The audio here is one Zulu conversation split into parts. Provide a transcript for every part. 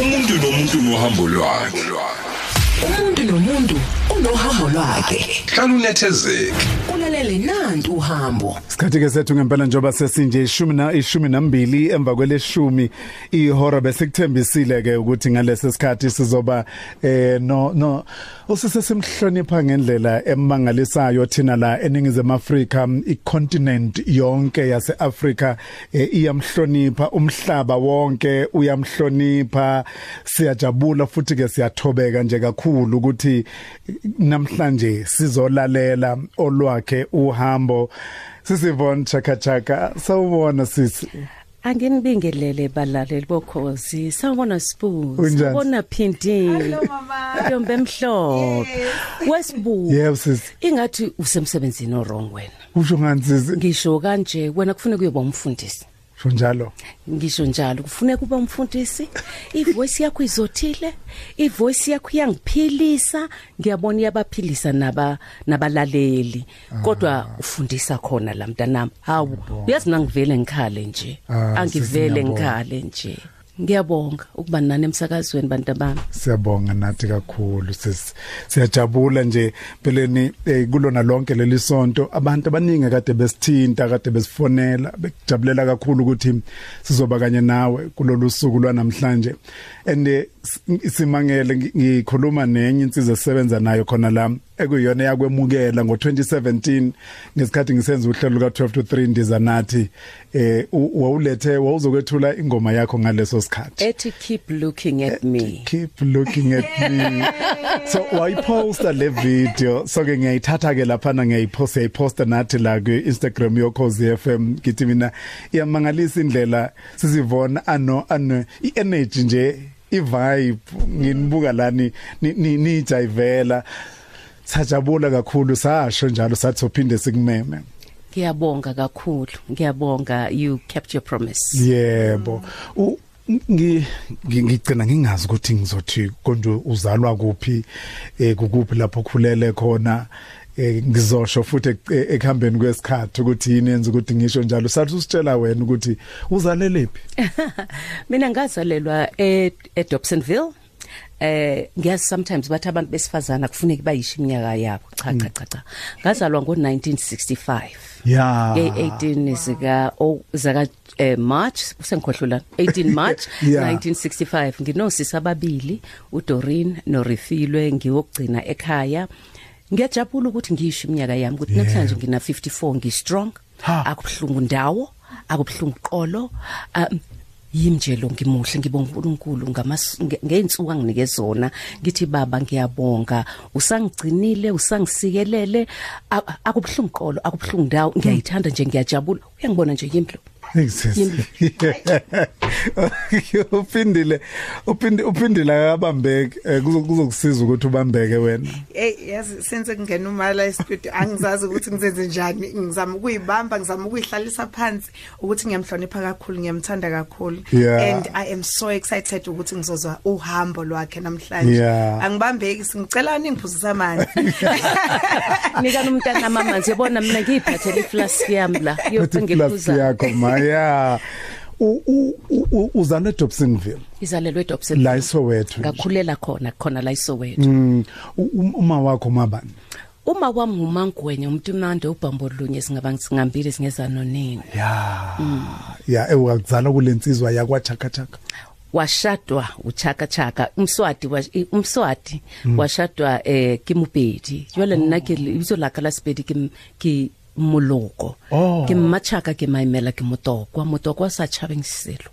umuntu nomuntu nohambo lwakhe. Umuntu nomuntu unohambo lwakhe. Hlala ulalele nantu uhambo. Isikhathi ke sethu ngempela njoba sesinje ishumi na ishumi nambili emva kweleshumi ihora besikuthembisile ke ukuthi ngalesi sikhathi sizoba eh no no usise simhlonipha ngendlela emangalisayo thina la eningizimu Afrika icontinent yonke yase Africa eh, iyamhlonipha umhlaba wonke uyamhlonipha. Siyajabula futhi ke siyathobeka nje kakhulu ukuthi namhlanje sizolalela olwakhe uhambo. Sisivon chaka chaka sawubona sisi. Anginibingelele balaleli bokhozi sawubona Sbu Unjani? sawubona Phindi Ntombi emhlophe. Wesibu yebo sisi. Ingathi usemsebenzini orong wena. Usho ngani sisi? Ngisho kanje wena kufuneka kuyoba umfundisi. Sho njalo? Ngisho njalo. Kufuneka ube umfundisi. Ivoice yakho izothile. Ivoice yakho iyangiphilisa. Ngiyabona iyabaphilisa naba nabalaleli. Kodwa ufundisa khona la mntanami. Hawu uyazi nangivele ngikhale nje. Ah, angivele ngikhale nje. Ngiyabonga ukuba nani emsakazweni bantu bami siyabonga nathi kakhulu sisi siyajabula nje peleni eh, kulona lonke leli sonto. Abantu abaningi kade besithinta kade besifonela bekujabulela kakhulu ukuthi sizoba kanye nawe kulolu suku lwanamhlanje. And eh, simangele ngi- ngikhuluma nenye insizwe esebenza nayo khona la ekuyiyona yakwemukela ngo2017 ngesikhathi ngisenza uhlelo luka 12 to 3 ndiza nathi eh u- wawulethe wawuzokwethula ingoma yakho ngaleso sikhathi. Ethi keep looking at me. Keep looking at me. So wayiposta le video. So ke ngiyayithatha ke lapha na ngiyayiposta yayiposta nathi la ku Instagram yokhozi FM ngithi mina iyamangalisa indlela sizivona ano ano i-energy nje i-vibe nginibuka lani nijayivela. Sajabula kakhulu sasho njalo sathi uphinde sikumeme. Ngiyabonga kakhulu ngiyabonga you kept your promise. Yebo. Ngi ngi- ngicina ngingazi ukuthi ngizothi konje uzalwa kuphi eh kukuphi lapho khulele khona ngizosho futhi ek- ekuhambeni kwesikhathi ukuthi yini yenza ukuthi ngisho njalo. Sathi usitshela wena ukuthi uzalelephi? Mina ngazalelwa e eDobsonville. Eh ngiyazi sometimes bathi abantu besifazana kufuneka bayisho iminyaka yabo. Cha cha cha cha. Ngazalwa ngo1965 ya. E18 zika o zaka eh, March usengikhohlula 18 March Yeah. 1965 nginosisi ababili uDorin noRifilwe ngiyokugcina ekhaya. Ngiyajabula ukuthi ngisho iminyaka yami ukuthi Yeah. namhlanje ngina 54 ngi strong Ha. akubhlungu ndawo akubhlungu qolo um, yimje lo ngimuhle ngibonga uNkulunkulu ngamas nge- ngeinsuku anginike zona ngithi baba ngiyabonga usangigcinile usangisikelele a- akubhlungu qolo akubhlungu ndawo ngiyayithanda nje ngiyajabula uyangibona nje yimpilo Ngizisi. Uphindile uphinde uphindile akabambeke eh, kuzo- kuzokusiza ukuthi ubambeke wena. Hey yazi senze kungena umala estudio angizazi ukuthi ngizenze njani ngizama ukuyibamba ngizama ukuyihlalisa phansi ukuthi ngiyamhlonipha kakhulu ngiyamthanda kakhulu Yeah. and I am so excited ukuthi ngizozwa uhambo lwakhe namhlanje Yeah. angibambeki singicela ningiphuzisa amanzi nika nomntana amanzi yabona mina ngiyiphathele iflask yami la Ethi yokuthi plus ngiphuza yakho maya. U u- u- uzalwe Dobsonville izalelwe eDobson la isowethu. ngakhulela khona khona la isowethu Mm u- u- uma wakho mabani? uma kwami ngumangwenya umuntu mnandi ubhambo lunye singaba singambili singeza nonini Ya. Ya ewakuzala kulensizwa yakwa chaka chaka. washadwa uchaka chaka umswati wa i- umswati washadwa eh kimupedi jwale nna ke ibizo la ka la sepedi ke ke moloko. Oh. ke mmatšhaka ke maemela ke motokwa motokwa sa tšhabeng selo.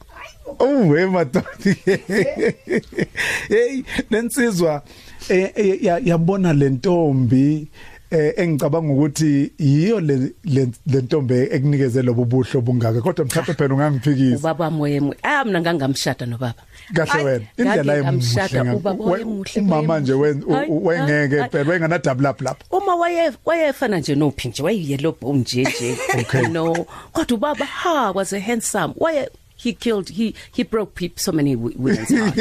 Oh we madodi. Hey lensizwa eh, eh, ya- yabona lentombi eh engicabanga ukuthi yiyo le le- lentombi ekunikeze lobo buhlo bungaka kodwa mhlawumbe phela ungangiphikisa. Ubaba wayemu ah mina ngangamshada nobaba. Kahle wena. indlela emuhle umama nje wengeke phela wengana double up lapha uma waye wayefana nje nophi nje wayeyellow bone nje nje. Okay. you know. Kodwa ubaba ha was a handsome. Waye he killed he he broke people so many wi- women's hearts.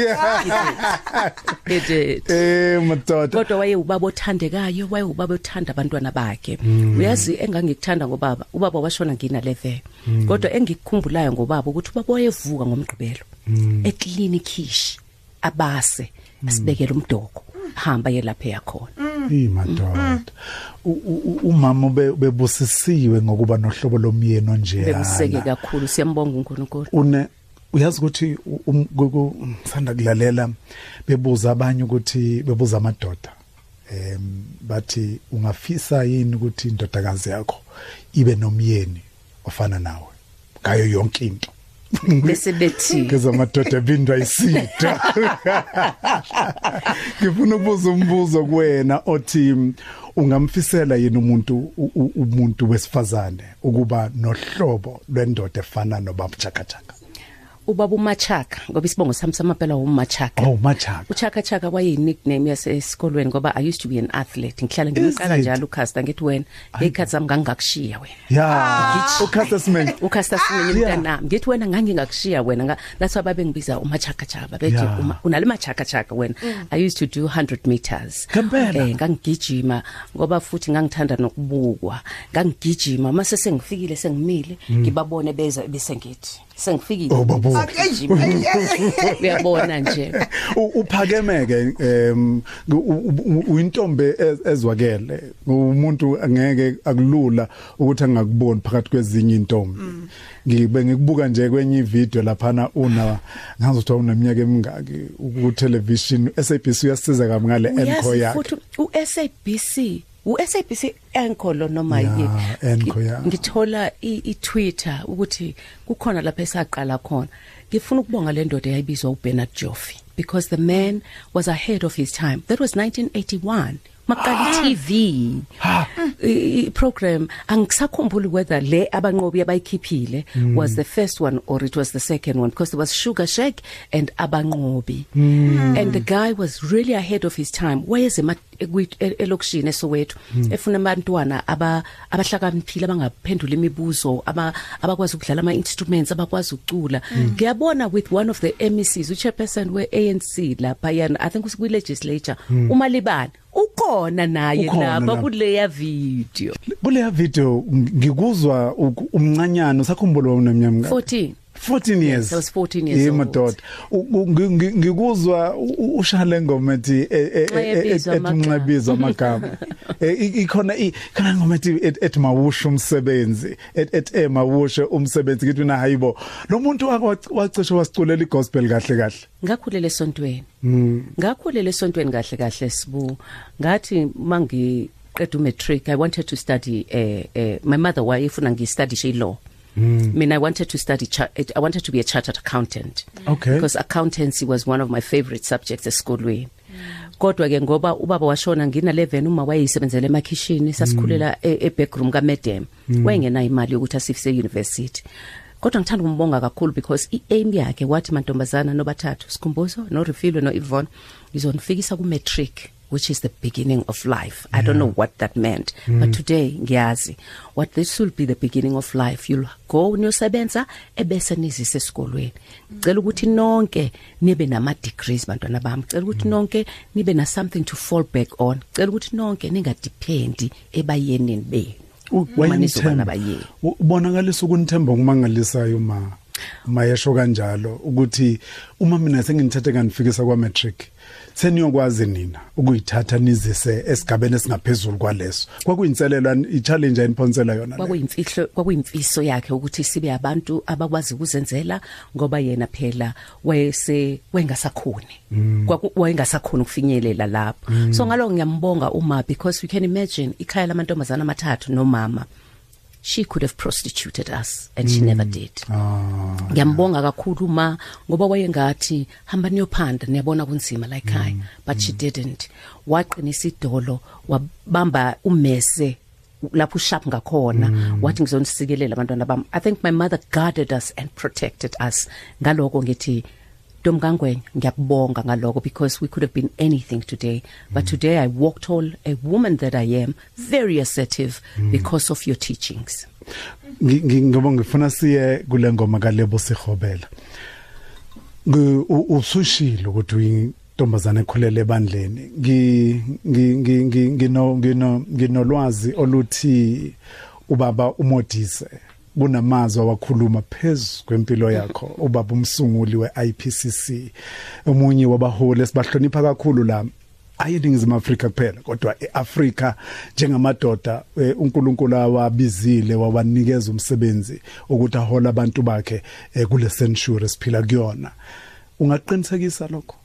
He did. He did. Eh madoda. Kodwa waye ubaba othandekayo waye ubaba othanda abantwana bakhe. Uyazi engangikuthanda ngobaba ubaba washona ngina leve kodwa engikukhumbulayo ngobaba ukuthi ubaba wayevuka ngomgqibelo. Eclinic ish abase asibekele umdoko. Hamba ye lapha yakhona imadoda U- u- u- umama ube- ubebusisiwe ngokuba nohlobo lomyeni bekuseke onjeyana kakhulu. Siyambonga uNkulunkulu. Une uyazi ukuthi u- um- kuku- ngisanda kulalela bebuza abanye ukuthi bebuza amadoda em bathi ungafisa yini ukuthi indodakazi yakho ibe nomyeni ofana nawe? Ngayo yonke into. Bese bethi ngezamadoda ebindwa isida ngifuna ukubuza umbuzo kuwena othi ungamfisela yini umuntu u- u- umuntu wesifazane ukuba nohlobo lwendoda efana nobaba Chakachaka ubaba umachaka ngoba isibongo sami samapela umachaka oh machaka uchaka chaka kwayi nickname yasesikolweni ngoba i used to be an athlete. Ngihlala ngimqala njalo uCaster ngithi wena ngekhathi zami ngangingakushiya wena. Ya ukhasa simenye uCaster simenye Yeah. mntanami. Ngithi wena ngangingakushiya wena nga that's why babengibiza umachaka chaka babethi Yeah. unale machaka chaka wena i used to do 100 meters. Eh ngangigijima ngoba futhi ngangithanda nokubukwa. Ngangigijima mase sengifikile sengimile ngibabone beza bese ngithi sengifikile. Oh, babu. Ngigijima. uyabona nje. U- uphakemeke em u- u- u- uyintombe ez- ezwakele. Umuntu angeke akulula ukuthi angakuboni phakathi kwezinye intombi ngibe ngikubuka nje kwenye ivideo laphana una ngazothi uneminyaka emingaki ku television SABC uyasiza kabi ngale encore Uyazi yakhe. futhi uSABC anchor lo noma Ya, yini ngithola iTwitter ukuthi kukhona lapha esaqala khona. Ngifuna ukubonga le ndoda eyayibizwa uBernard Joffe because the man was ahead of his time. That was 1981 maqala TV program angisakhumbuli whether le abanqobi abayikhiphile was the first one or it was the second one because there was Sugar Shack and abanqobi. And the guy was really ahead of his time. Wayeze elokishini eSoweto efuna abantwana aba abahlakaniphile abangaphendula imibuzo aba abakwazi ukudlala ama instruments abakwazi ukucula. Ngiyabona with one of the MECs uchairperson we-ANC lapha yana i think usikwi legislature umalibane. Ukhona naye Ukhona lapha lapha. kuleya video. Kuleya video ngikuzwa uku- umncanyana usakhumbula unemnyama 14 14 years. I was 14 years Yebo, old. ngi- ngi- ngikuzwa ushale ngoma ethi e- e- e- nxebizwa amagama. Eh, ikhona i- khona ngoma ethi et- ethi mawusho umsebenzi. Et eh, mawusho umsebenzi. Ngithi na hayibo lo muntu wacishe wasiculela igospel kahle kahle. Ngakhulela esontweni. Mm. ngakhulela esontweni kahle kahle sibu. Ngathi mangi qeda umatric i wanted to study uh, uh, my mother wayefuna ngistudy law. Mm. mina i wanted to study i wanted to be a chartered accountant. Okay. because accountancy was one of my favorite subjects esikolweni. Kodwa ke ngoba ubaba washona ngina 11 uma wayeyisebenzele emakhishini sasikhulela e, e backroom ka Madam wayengena imali yokuthi asifise university kodwa ngithanda ukumbonga kakhulu because i-aim yakhe wathi mantombazana nobathathu sikhumbuzo no Refilwe no Yvonne ngizonifikisa ku matric which is the beginning of life. I don't know what that meant mm. but today ngiyazi what this will be the beginning of life. You'll go uyosebenza ebese nizise esikolweni ngicela ukuthi nonke nibe nama degrees bantwana bami. Ngicela ukuthi nonke nibe na something to fall back on. Ngicela ukuthi nonke ningadependi ebayeneni benu. Uma nizoba wayemthemba nabayeni ubonakalisa ukunithemba ngumangalisayo ma? Mayesho kanjalo ukuthi uma mina senginithethe kanifikisa kwa matric seniyokwazi nina ukuyithatha nizise esigabeni esingaphezulu kwaleso. Kwakuyinselelo i-challenge ayiniphonsela yona le. kwakuyimfihlo kwakuyimfiso yakhe ukuthi sibe abantu abakwazi ukuzenzela ngoba yena phela wayese wengasakhoni. Kwaku wayengasakhoni ukufinyelela lapho. So ngaloko ngiyambonga uma because you can imagine ikhaya lamantombazana amathathu nomama. She could have prostituted us and she never did. Ah ngiyambonga kakhulu ma ngoba wayengathi hamba niyophanda niyabona kunzima la ekhaya but she didn't. Waqinisa idolo wabamba umese lapho ushap ngakhona wathi ngizonisikelele abantwana bami. I think my mother guarded us and protected us. Ngaloko ngithi Domgangwen ngiyakubonga ngaloko because we could have been anything today. But today I walked all a woman that I am very assertive because of your teachings. Ngi- ngi- ngoba ngifuna siye kule ngoma kalebo sihobela Ngi- u- usushilo ukuthi uyintombazana ekhulele ebandleni. Ngi ngi- ngi- ngi- ngino ngino nginolwazi oluthi ubaba umodise kunamazwi awakhuluma phezulu kwempilo yakho. Ubaba umsunguli weIPCC omunye wabaholi esibahlonipha kakhulu la ayiningizimu Afrika kuphela kodwa eAfrika njengamadoda eh, uNkulunkulu awabizile wabanikeza umsebenzi ukuthi ahola abantu bakhe eh, kule century siphila kuyona. Ungaqinisekisa lokho?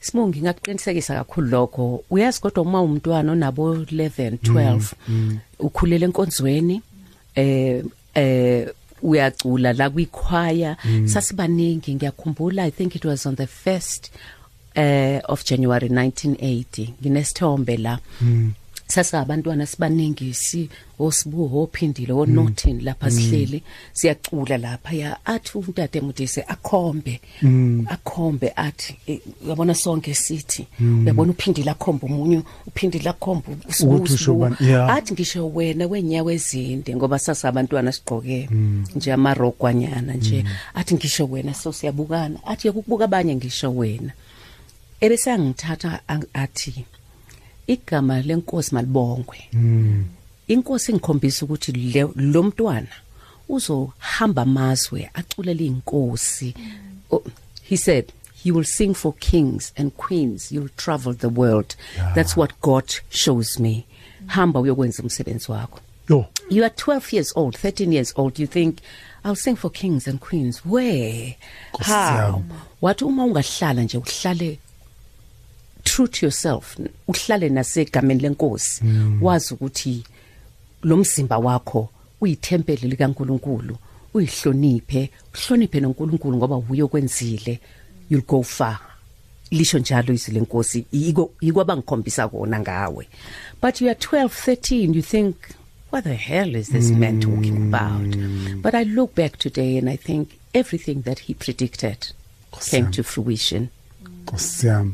Sibongi ngakuqinisekisa kakhulu lokho. Uyazi kodwa uma umntwana onabo 11 12 mm, ukhulela enkonzweni eh eh uyacula la kwikhwaya. Sasibaningi ngiyakhumbula i think it was on the 1st uh, of January 1980 nginesithombe la. Sasabantwana sibaningi si osibuho ophindile onothini lapha sihleli siyacula lapha. Ya athi umntade mudise akhombe akhombe athi eh, uyabona sonke sithi? Uyabona uphindile akhombe umunye uphindile akhombe Ukuthi usho bani? Yeah. athi ngisho wena wenyawo ezinde ngoba sasabantwana sigqoke nje amarogwanyana nje. Athi ngisho wena so siyabukana athi ukubuka abanye ngisho wena. Ebese angithatha ang- athi igama lenkosi malibongwe inkosi ingikhombisa ukuthi lo mntwana uzohamba amazwe aculele inkosi Oh, he said he will sing for kings and queens you'll travel the world. That's what god shows me. Hamba uyokwenza umsebenzi wakho. Yo. You are 12 years old 13 years old. You think i'll sing for kings and queens. Where? How? Wathi uma ungahlala nje uhlale true to yourself uhlale nasegameni lenkosi. Wazi ukuthi lo mzimba wakho uyithempeli likaNkuluNkulu uyihloniphe uhloniphe noNkulunkulu ngoba uye kwenzile you'll go far. Lisho njalo izwi lenkosi yiko yiko abangikhombisa kona ngawe. But you are 12 13 you think what the hell is this man talking about? But i look back today and i think everything that he predicted came to fruition. Nkosiyami.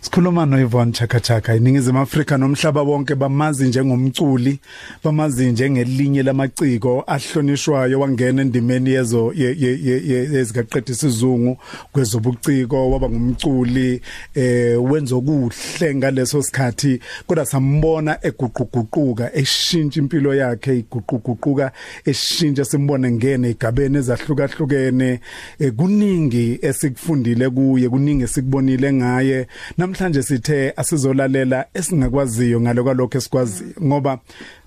Sikhuluma no Yvonne Chaka Chaka iningizimu Afrika nomhlaba wonke bamazi njengomculi, bamazi njengelinye lamaciko ahlonishwayo wangena endimeni yezo ye- ye- ye- ye- yezikaqedisa isizungu kwezobuciko waba ngumculi eh wenza okuhle ngaleso sikhathi kodwa sambona eguquguquka eshintsha impilo yakhe iguquguquka eshintsha simbone ngene igabeni ezahlukahlukene eh, kuningi esikufundile kuye kuningi esikubonile ngaye. Namhlanje sithe asizolalela esingakwaziyo ngalo kwalokho esikwaziyo ngoba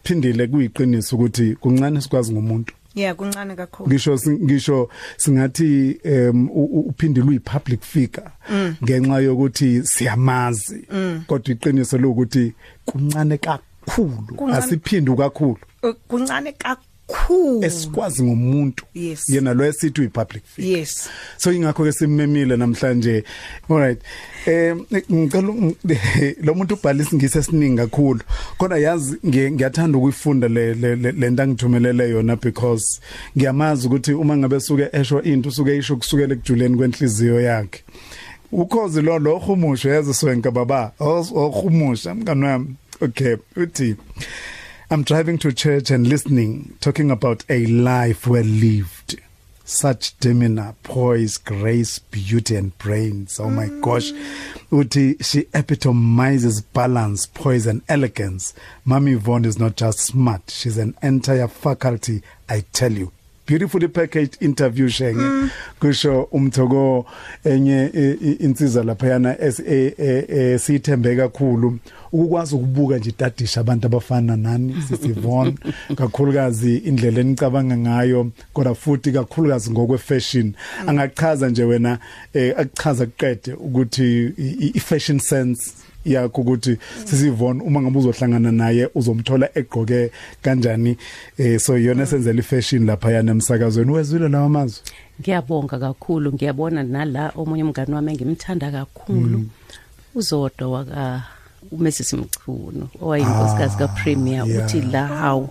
phindile kuyiqiniso ukuthi kuncane sikwazi ngomuntu. Yeah kuncane kakhulu. Ngisho ngisho singathi em u- u- uphindile uyi public figure ngenxa yokuthi siyamazi. Kodwa iqiniso lokuthi kuncane kakhulu Kuncane. asiphindu kakhulu. Kuncane kakhulu esikwazi ngomuntu. Yes. yena lo esithi uyi public figure. Yes. So ingakho ke simemile namhlanje. Alright eh ngicela ung- lo muntu ubhala isingisi esiningi kakhulu. Kodwa yazi ngiye- ngiyathanda ukuyifunda le le- le- lento angithumelele yona because ngiyamazi ukuthi uma ngabe suke esho into usuke isho kusukela ekujuleni kwenhliziyo yakhe. Ukhozi lo lo humusho yazi swenka baba. Ohumusha mngani wami. Okay uthi I'm driving to church and listening, talking about a life well lived. Such demeanor, poise, grace, beauty, and brains. Oh my gosh. Uti, she epitomizes balance, poise, and elegance. Mami Yvonne is not just smart, she's an entire faculty, I tell you. Beautifully packaged interview shenge. Kusho umthoko enye i- i- insizwa laphayana es- e- e- e- sithembe kakhulu. Ukukwazi ukubuka nje itadisha abantu abafana nani sisivon kakhulukazi indlela enicabanga ngayo kodwa futhi kakhulukazi ngokwe fashion angachaza nje wena eh, akuchaza kuqede ukuthi i- i fashion sense. Yakho ukuthi sisivona uma ngabe uzohlangana naye uzomthola egqoke kanjani eh so yona senzela ifashion lapha yana emsakazweni. Wezwile lawa mazwi? Ngiyabonga kakhulu ngiyabona nala omunye umngani wami engimthanda kakhulu. Uzodwa waka uMrs. Mchunu owayinkosikazi kaPremier yeah. uthi la how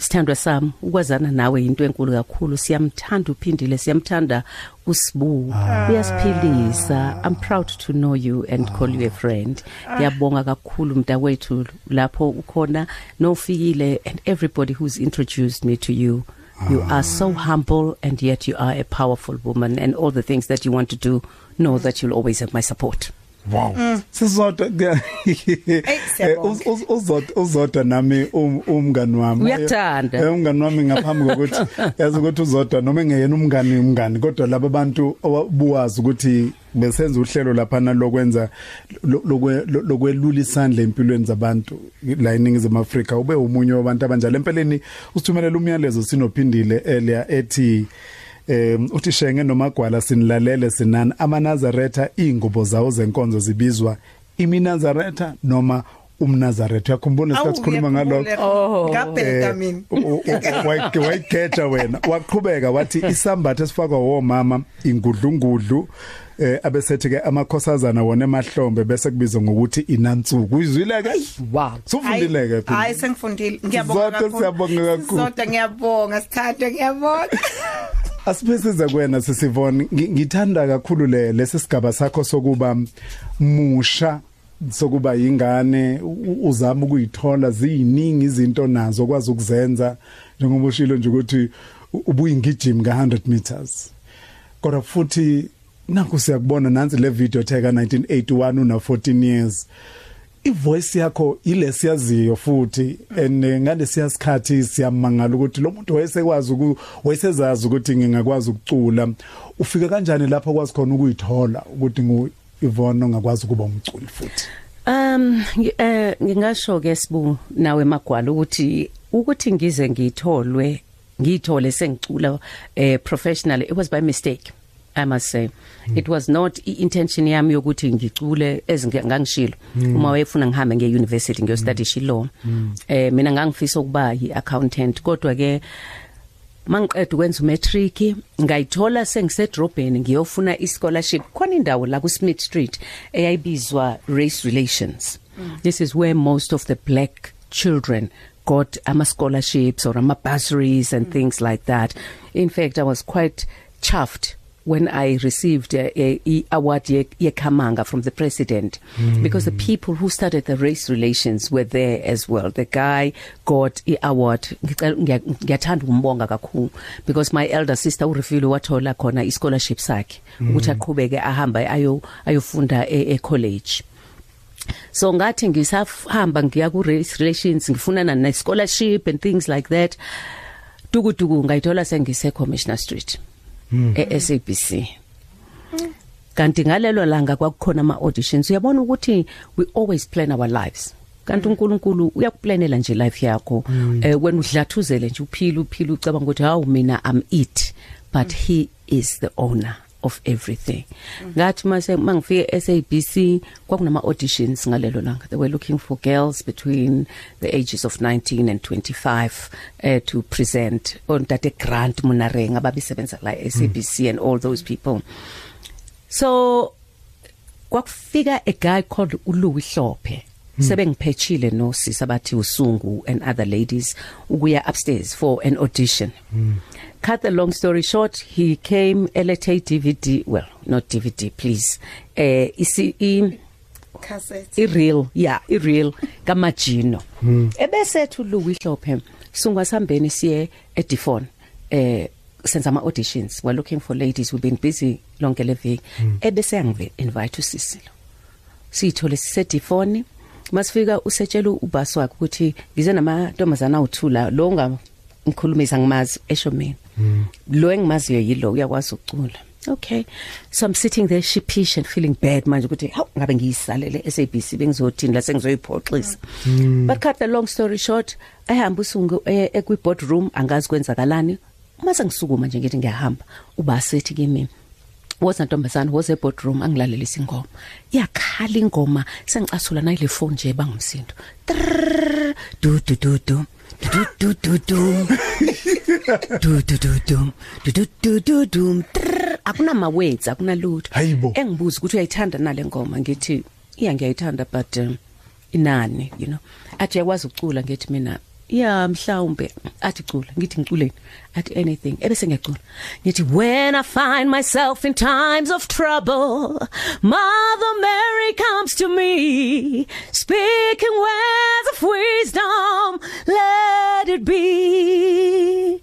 sithandwa sami ukwazana nawe into enkulu kakhulu. Siyamthanda uphindile siyamthanda usibu uyasiphilisa i'm proud to know you and call you a friend. Ngiyabonga kakhulu mntakwethu lapho ukhona. Nofikile and everybody who's introduced me to you You are so humble and yet you are a powerful woman and all the things that you want to do know that you'll always have my support. Wow. Sizodwa siyabonga. uzodwa uzodwa nami um- umngani wami. Uyakuthanda. Eh, Umngani wami ngaphambi kokuthi yazi ukuthi uzodwa noma engeyena umngani umngani kodwa laba abantu obuwazi ukuthi besenza uhlelo lapha nalokwenza lo- lokwe- lo- lokwelula isandla empilweni zabantu la eningizimu Afrika ube umunye wabantu abanjalo empeleni usithumelela umyalezo sinophindile earlier ethi em uthi shenge nomagwala sinilalele sinani. Amanazaretha ingubo zawo zenkonzo zibizwa iminazaretha noma umnazaretha yakhumbula Awu, sikhuluma ngalokho? Ngiyakhumbula. ngabheka Eh, mina u- u- u- wayike wayigeja wena. Waqhubeka wathi isambatho esifakwa womama ingudlungudlu eh abesethi ke amakhosazana wona emahlombe bese kubizwa ngokuthi inansuku uyizwile ke wow. sufundile ke hayi sengifundile. Ngiyabonga Sizodwa kakhulu. siyabonga kakhulu. Sizodwa ngiyabonga. Sithathe ngiyabonga. Asiphesize kuwena sisivona Ngi- ngithanda kakhulu le lesisigaba sakho sokuba musha sokuba ingane u- uzama ukuyithola ziyiningi izinto nazo kwazi ukuzenza. Njengoba ushilo nje ukuthi u- ubuyingijimi ka100 meters. Kodwa futhi nakho siyakubona nansi le video theka 1981 una 14 years. Ivoice yakho ilesiyaziyo futhi and eh, ngalesiya sikhathi siyamangala ukuthi lo muntu wayesekwazi uku wayesezazi ukuthi ngingakwazi ukucula. Ufika kanjani lapho kwazi khona ukuyithola ukuthi ngu Yvonne ongakwazi ukuba umculi futhi? Um ngi- eh ngingasho ke sibu nawe magwala ukuthi ukuthi ngize ngitholwe ngithole sengicula eh professionally it was by mistake. I must say. It was not intention yami yokuthi ngicule ezingangishilo uma wayefuna ngihambe nge university ngiyo study law. Eh mina ngangifisa ukuba yi accountant kodwa ke mangiqeda ukwenza umatric ngayithola sengisedrobheni ngiyofuna ischolarship khona indawo la ku Smith Street eyayibizwa race relations. This is where most of the black children got ama scholarships or ama bursaries and things like that. In fact i was quite chuffed when I received a, a, a award ye, ye Kamanga from the president mm. because the people who started the race relations were there as well. The guy got a award. Ngiyathanda umbonga kakhulu because my elder sister uRefilo wathola khona i scholarship sakhe ukuthi aqhubeke ahamba ayo ayofunda e, e college. So ngathi ngisahamba ngiya ku race relations ngifunana ne scholarship and things like that. Duku duku ngayithola sengise Commissioner Street. e-SABC kanti ngalelo langa kwakukhona ama auditions uyabona ukuthi we always plan our lives. Kanti uNkulunkulu uyakuplanela nje life yakho. Eh wena udlathuzele nje uphila uphila ucabanga ukuthi hawu mina i'm it. But he is the owner. Of everything. Ngathi mase mangifike eSABC kwakunama auditions ngalelo langa. They were looking for girls between the ages of 19 and 25 uh, to present. On Tate Grant Munareng ababisebenza la eSABC and all those people. So kwakufika a guy called uLouis Hlophe. Sebengiphechile no sisa bathi usungu and other ladies ukuya upstairs for an audition. Cut the long story short he came LTA DVD well not DVD please. Eh isi i cassette. ireal yeah ireal kamajino. Ebese thu Louis Hlophe sungwa sambeni siye eDifon eh senza ama auditions we're looking for ladies we've been busy lonke le viki ebese yangive invite usisilo siyithole sisedifoni masifika usetshela ubasi wakhe ukuthi ngize namantombazana awuthula lo nga ngikhulumisa ngimazi esho mina. Lo engimaziyo yilo uyakwazi ukucula. Okay. So i'm sitting there sheepish and feeling bad manje ukuthi haw ngabe ngiyisalele SABC bengizothini la sengizoyiphoxisa. But cut the long story short ehamba usungu ekwi boardroom angazi kwenzakalani. Uma sengisukuma nje ngithi ngiyahamba ubasithi kimi woza ntombazana woza eboardroom angilalelisa ingoma. Yakhala ingoma sengicasula nayile phone nje bangumsindo. Trrrr, du du du du du du du du. du du du dum. Du du du du dum. Akunama words akunalutho. Engibuza ukuthi uyayithanda nale ngoma ngithi iya ngiyayithanda but um, inani you know. Athi yakwazi ukucula ngithi mina yeah mhlawumbe. Athi cula ngithi ngiculeni. Athi anything ebese ngiyacula. Ngithi when i find myself in times of trouble mother mary comes to me speaking words of wisdom let it be.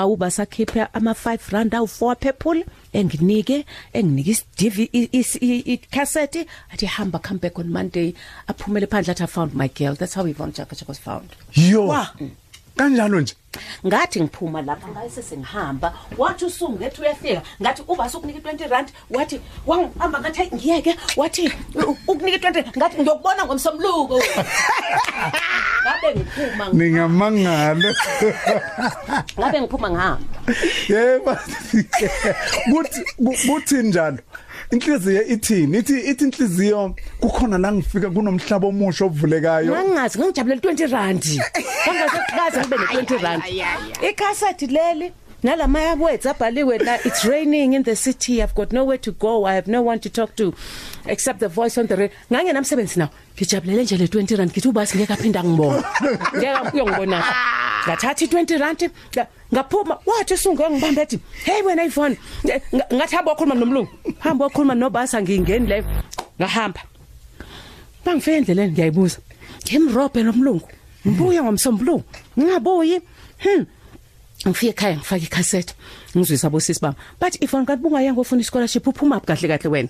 Awuba sakhipha ama 5 rand awu 4 people enginike enginike is DV i cassette athi hamba come back on Monday. Aphumele phandle athi I found my girl. That's how Yvonne Chaka Chaka was found. Yo. Kanjalo nje? Ngathi ngiphuma lapha ngayise sengihamba wathi usungethu uyafika ngathi uba sokunika 20 rand wathi wangihamba ngathi "Hey, ngiyeke wathi "U- ukunika 20 ngathi ngiyokubona ngomsomluko. Ngabe ngiphuma ngi- ningamangalo ngabe ngiphuma ngihamba. Yebo kuthi kuthi njalo? Inhliziyo ithini? Ithi ithi inhliziyo kukhona la ngifika kunomhlaba omusha ovulekayo. Ngangazi ngijabulela 20 rand kangaze ngibe ne 20 rand icassette leli nalama words abhaliwe la it's raining in the city. I've got nowhere to go. I have no one to talk to except the voice on the radio ngange namsebenzi nawo. Ngijabulele nje le 20 rand ngithi ubasi ngeke aphinda ngibona ngeke uyongibona ngathatha i20 rand nga- ngaphuma wathi sunge ngibambe ethi hey wena Yvonne nga- ngathi hamba wakhuluma nomlungu. Hamba wakhuluma nobasa ngingeni le ngahamba. Bangifike endleleni ngiyayibuza. Ngimrobhe nomlungu ngibuye ngomsombuluko ngingabuyi? Hm ngifike ekhaya ngifaka icassette ngizwisa bosisi bami. But ifoni kanti bungayanga ufuna ischolarship uphuma up kahle kahle wena.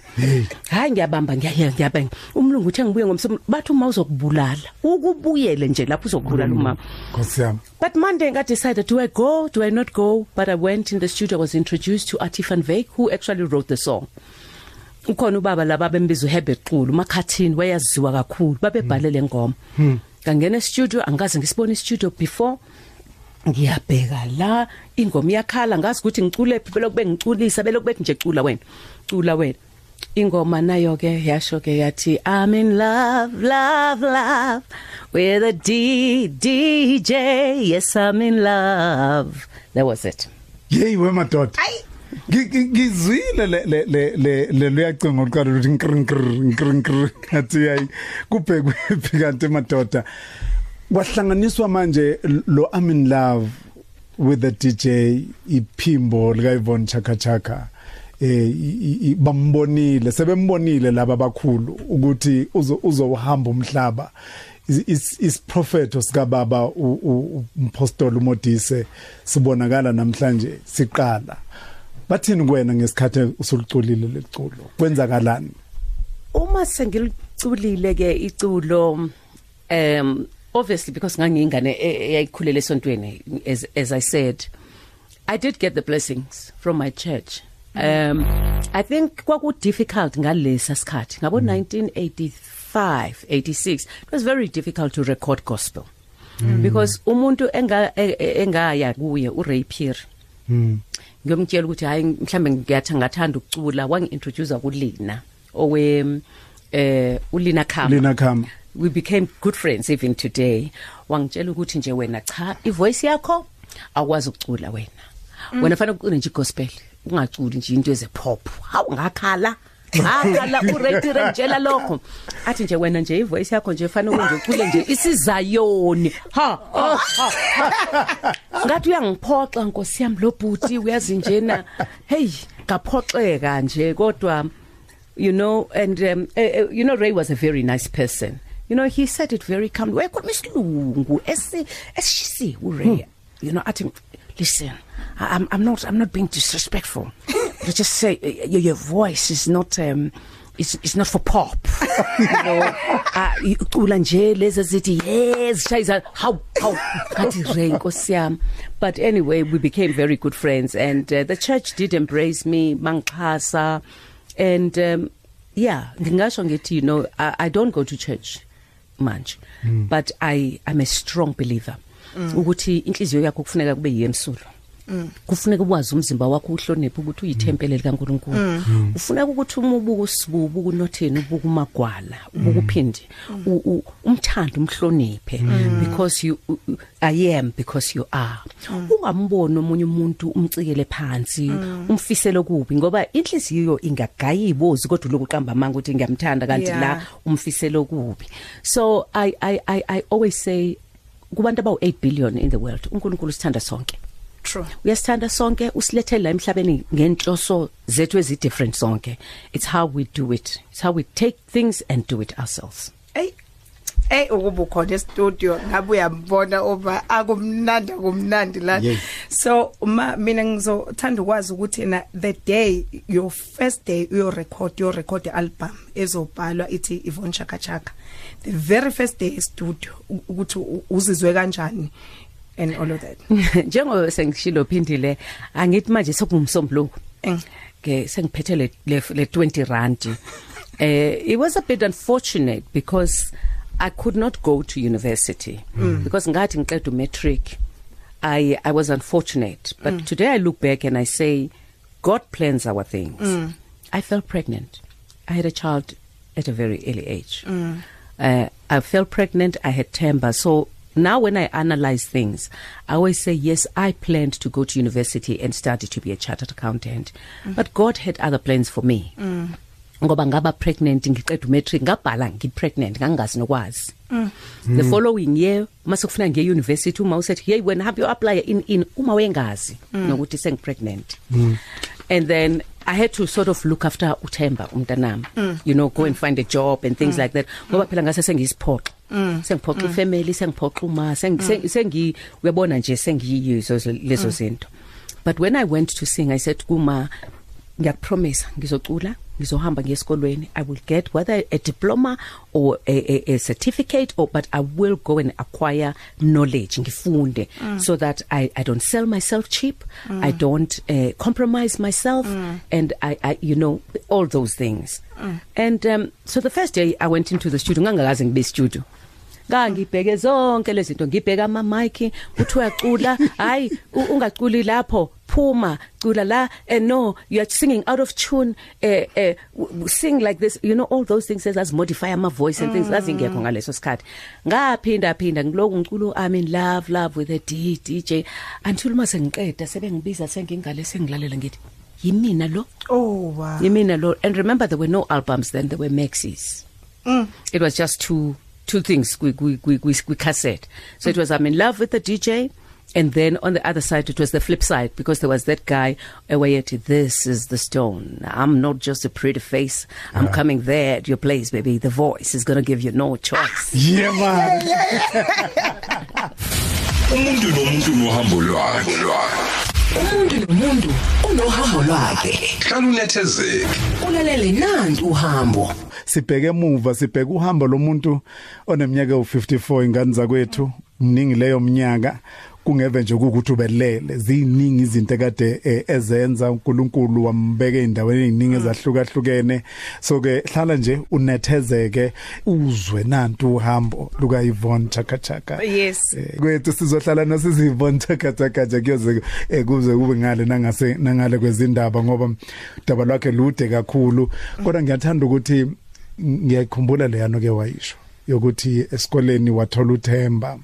Hayi ngiyabamba ngiyayela ngiyabanga umlungu uthe ngibuye ngomsombuluko bathi uma uzokubulala ukubuyele nje lapho uzokubulala umama. Nkosi yami. But Monday I decided do I go do I not go? But I went in the studio I was introduced to Atif van Wyk who actually wrote the song. Ukhona ubaba laba bembiza uHerbert Xulu makhathini wayaziwa kakhulu babebhalele ngoma. Ngangena e-studio angaze ngisibone i-studio before. Ngiyabheka la ingoma iyakhala ngazi ukuthi ngicule phi belokube ngiculisa belokube nje cula wena. Cula wena. Ingoma nayo ke yasho ke yathi I'm in love love love with a D DJ yes I'm in love. That was it. Yeyi wemadoda Ngi- ngi- ngizwile le le le le le luyacinga uqala ukuthi nkrinkr nkrinkr athi yayi kubhekwe phi kanti madoda? Kwahlanganiswa manje lo I'm in love with the DJ iphimbo lika Yvonne Chaka Chaka eh i- i- i- bambonile sebembonile laba abakhulu ukuthi uzo uzohamba umhlaba. Is- is isprofeto sika baba u- u- umpostoli uModise sibonakala namhlanje siqala. Bathini kuwena ngesikhathi usuliculile leculo kwenzakalani? Uma sengiliculile ke iculo um obviously because ngangiyingane e- eyayikhulele esontweni as as I said I did get the blessings from my church. Um I think kwaku difficult ngalesa sikhathi. Ngabo 1985 86 it was very difficult to record gospel. Because umuntu enga e- e- engaya kuye uRay Pierre ngiyomtshela ukuthi hayi mhlambe ngiyathanda ngathanda ukucula wangi-introduce kulina owe eh ulina Khama. Lina khama. We became good friends even today. Wangitshela ukuthi nje wena cha ivoice yakho akwazi ukucula wena. Wena fanele ucule nje gospel ungaculi nje into eze pop hawu ngakhala. Ngakhala uretire njela lokho. Athi nje wena nje ivoice yakho nje fanele nje ucule nje isizayoni. Ha ha, ha, ha. ngathi uyangiphoxa nkosi yami lo bhuti uyazi njena hey ngaphoxeka nje kodwa you know and um, uh, you know Ray was a very nice person. You know he said it very calmly. Wekhuluma isilungu esi esishisi uRay you know athi listen I- I'm I'm not I'm not being disrespectful. But just say uh, your, your voice is not um it's it's not for pop. You know uh, ucula nje lezi zithi yes shayiza how how kathi Ray nkosi yami. But anyway we became very good friends and uh, the church did embrace me mangixhasa. And um yeah ngingasho ngithi you know I, I don't go to church. Manje mm. but i i'm a strong believer mm. ukuthi inhliziyo yakho kufuneka kube yemsulo Mm. Kufuneka ukwazi umzimba wakho uhloniphe ukuthi uyithempele likaNkuluNkulu ufuneka ukuthi uma ubuka usibubu kunotheni ubuka umagwala ubuka uphindi umthanda umhloniphe. Because you i am because you are. Ungamboni omunye umuntu umcikele phansi umfisele kubi ngoba inhliziyo ingagayibozi kodwa lokuqamba amanga ukuthi ngiyamthanda kanti la umfiselo kubi. So i i i, I always say kubantu abawu 8 billion in the world uNkulunkulu sithanda sonke. True. Uyasithanda sonke usilethele la emhlabeni ngenhloso zethu ezi different sonke. It's how we do it. It's how we take things and do it ourselves. Ey Eh ukuba ukhona e-studio ngabe uyambona oba akumnandi akumnandi la. Yes. so uma mina ngizothanda ukwazi ukuthi na the day your first day uyo record your record album ezobhalwa ithi Yvonne Chaka Chaka. The very first day e-studio ukuthi uzizwe kanjani? And all of that njengoba sengishilo phindile angithi manje sekungumsombuluko Eng. ke sengiphethe le le le 20 rand eh it was a bit unfortunate because I could not go to university mm. because ngathi ngiqeda matric I I was unfortunate but mm. today I look back and I say God plans our things mm. I fell pregnant I had a child at a very early age mm. uh, I fell pregnant I had temper so now when I analyze things I always say yes I planned to go to university and study to be a chartered accountant mm. but God had other plans for me mm. ngoba ngaba pregnant ngiqeda matric ngabhala ngipregnant ngangazi nokwazi mm. the following year mase kufuna ngiye university uma usethi hey when have you apply in in uma wengazi mm. nokuthi sengipregnant mm. and then I had to sort of look after uThemba umntanami mm. you know go and find a job and things mm. like that ngoba phela ngase sengiyisiphoqa mm. sengiphoqa ifamily sengiphoqa uma sengi uyabona nje sengiyizo lezo zinto but when I went to sing I said kuma ngiyakupromise ngizocula ngizohamba ngesikolweni i will get whether a diploma or a, a, a certificate or but i will go and acquire knowledge ngifunde mm. so that i i don't sell myself cheap mm. i don't uh, compromise myself mm. and i i you know all those things mm. and um so the first day i went into the studio ngangakaze ngibe studio ngangibheke zonke lezi zinto. Ngibheka ama mic uthi uyacula? Hayi ungaculi lapho. Phuma cula la. And no you are singing out of tune. Eh eh sing like this. You know all those things as modify my voice and things azingekho ngaleso sikhathi. Ngaphinda phinda ngiloku ngicula i'm in love love with a D, DJ until mase ngiqeda sebengibiza sengingale sengilalela ngithi yimina lo? Oh wow. Yimina lo. And remember there were no albums then. There were maxis. Mm. it was just two two things we we we we, we cassette. So it was i'm in love with the dj and then on the other side it was the flip side because there was that guy awayeti this is the stone. I'm not just a pretty face. I'm coming there at your place baby. The voice is going to give you no choice. Yeah man. Umuntu nomuntu nohambo lwakhe. Umuntu nomuntu unohambo lwakhe. Hlala unethezeke ulalele nanti uhambo. Sibheke emuva sibheke uhambo lomuntu oneminyaka u54 ingane zakwethu mningi leyo mnyaka. Kungeve nje ukuthi ubelele. Ziningi izinto kade eh, ezenza uNkulunkulu wambeka endaweni eziningi ezahlukahlukene. So ke hlala nje unethezeke uzwe nantu uhambo luka Yvonne Chaka Chaka Yes. Eh, kwethu sizohlala nosizivona thakathakaja kuyoze eh, kuze kube ngale nangase nangale kwezindaba ngoba udaba lwakhe lude kakhulu. Kodwa ngiyathanda ukuthi ngiyakhumbula leyano ke wayisho yokuthi esikoleni wathola uthemba.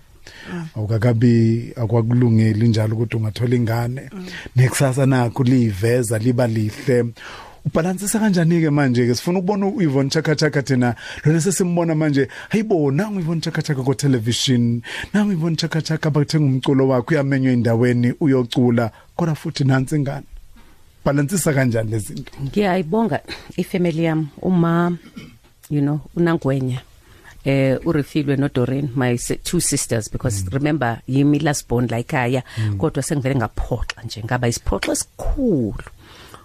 Awukakabi akwakulungeli njalo ukuthi ungathola ingane. Nekusasa nakho liveza liba lihle. Ubalansisa kanjani ke manje ke sifuna ukubona uYvonne Chaka Chaka thina? Lona sesimbona manje hayibona uYvonne Chaka Chaka ku television nangu uYvonne Chaka Chaka bathenga umculo wakhe uyamenywa endaweni uyocula. Kodwa futhi nansi ingane. Balansisa kanjani lezi zinto? Ngiyayibonga ifamily yami. Uma you know unangwenya. Eh urefilwe no Doreen my si- two sisters because mm. remember yimi last born la ekhaya mm. kodwa sengivele ngaphoxa nje ngaba isiphoxo esikhulu.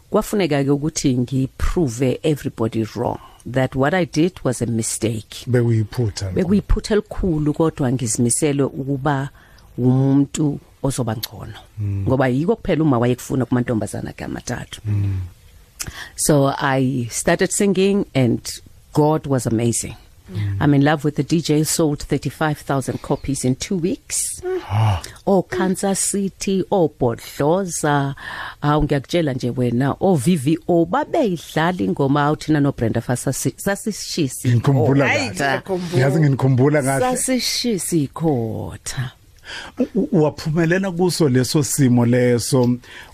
Kwafuneka ke ukuthi ngiprove everybody wrong that what i did was a mistake. Bekuyiphutha bekuyiphutha elikhulu kodwa ngizimisele ukuba umuntu ozoba ngcono. Ngoba yiko kuphela uma wayekufuna kumantombazana kamathathu. So i started singing and god was amazing. I'm in love with the DJ sold 35,000 copies in 2 weeks. Oh Kansas City, oh Bodloza, awu ngiyakutshela nje wena, oh VVO babeyidlala ingoma awuthina no Brenda Fasasi sasishisi. ngikhumbula Hayi, kahle ngiyakhumbula. yazi nginikhumbula kahle Sasishisi ikhotha. U- u- waphumelela kuso leso simo leso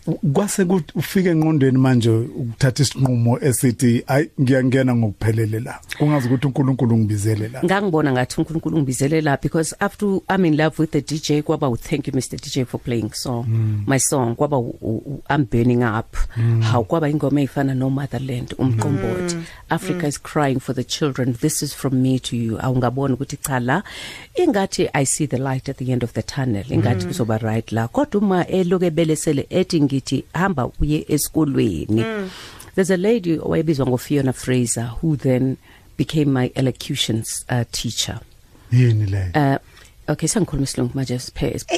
U- kwase kuthi ufike enqondweni manje ukuthatha isinqumo esithi ay ngiyangena ngokuphelele la kungazi ukuthi uNkulunkulu ngibizele la ngangibona ngathi uNkulunkulu ngibizelela because after I'm in love with the DJ kwaba u- thank you Mr DJ for playing song mm. my song kwaba u- u- u- I'm burning up mm. how kwaba ingoma efana no motherland umqombothi mm. Africa mm. is crying for the children this is from me to you awungabona ukuthi cha la ingathi I see the light at the end of the tunnel ingathi kuzoba right la. Kodwa uma eloke belesele ethi ngithi hamba uye esikolweni. Mm. there's a lady owayebizwa ngoFiona Fraser who then became my elocutions uh, teacher. Yini le? Uh okay sangikhuluma isilungu manje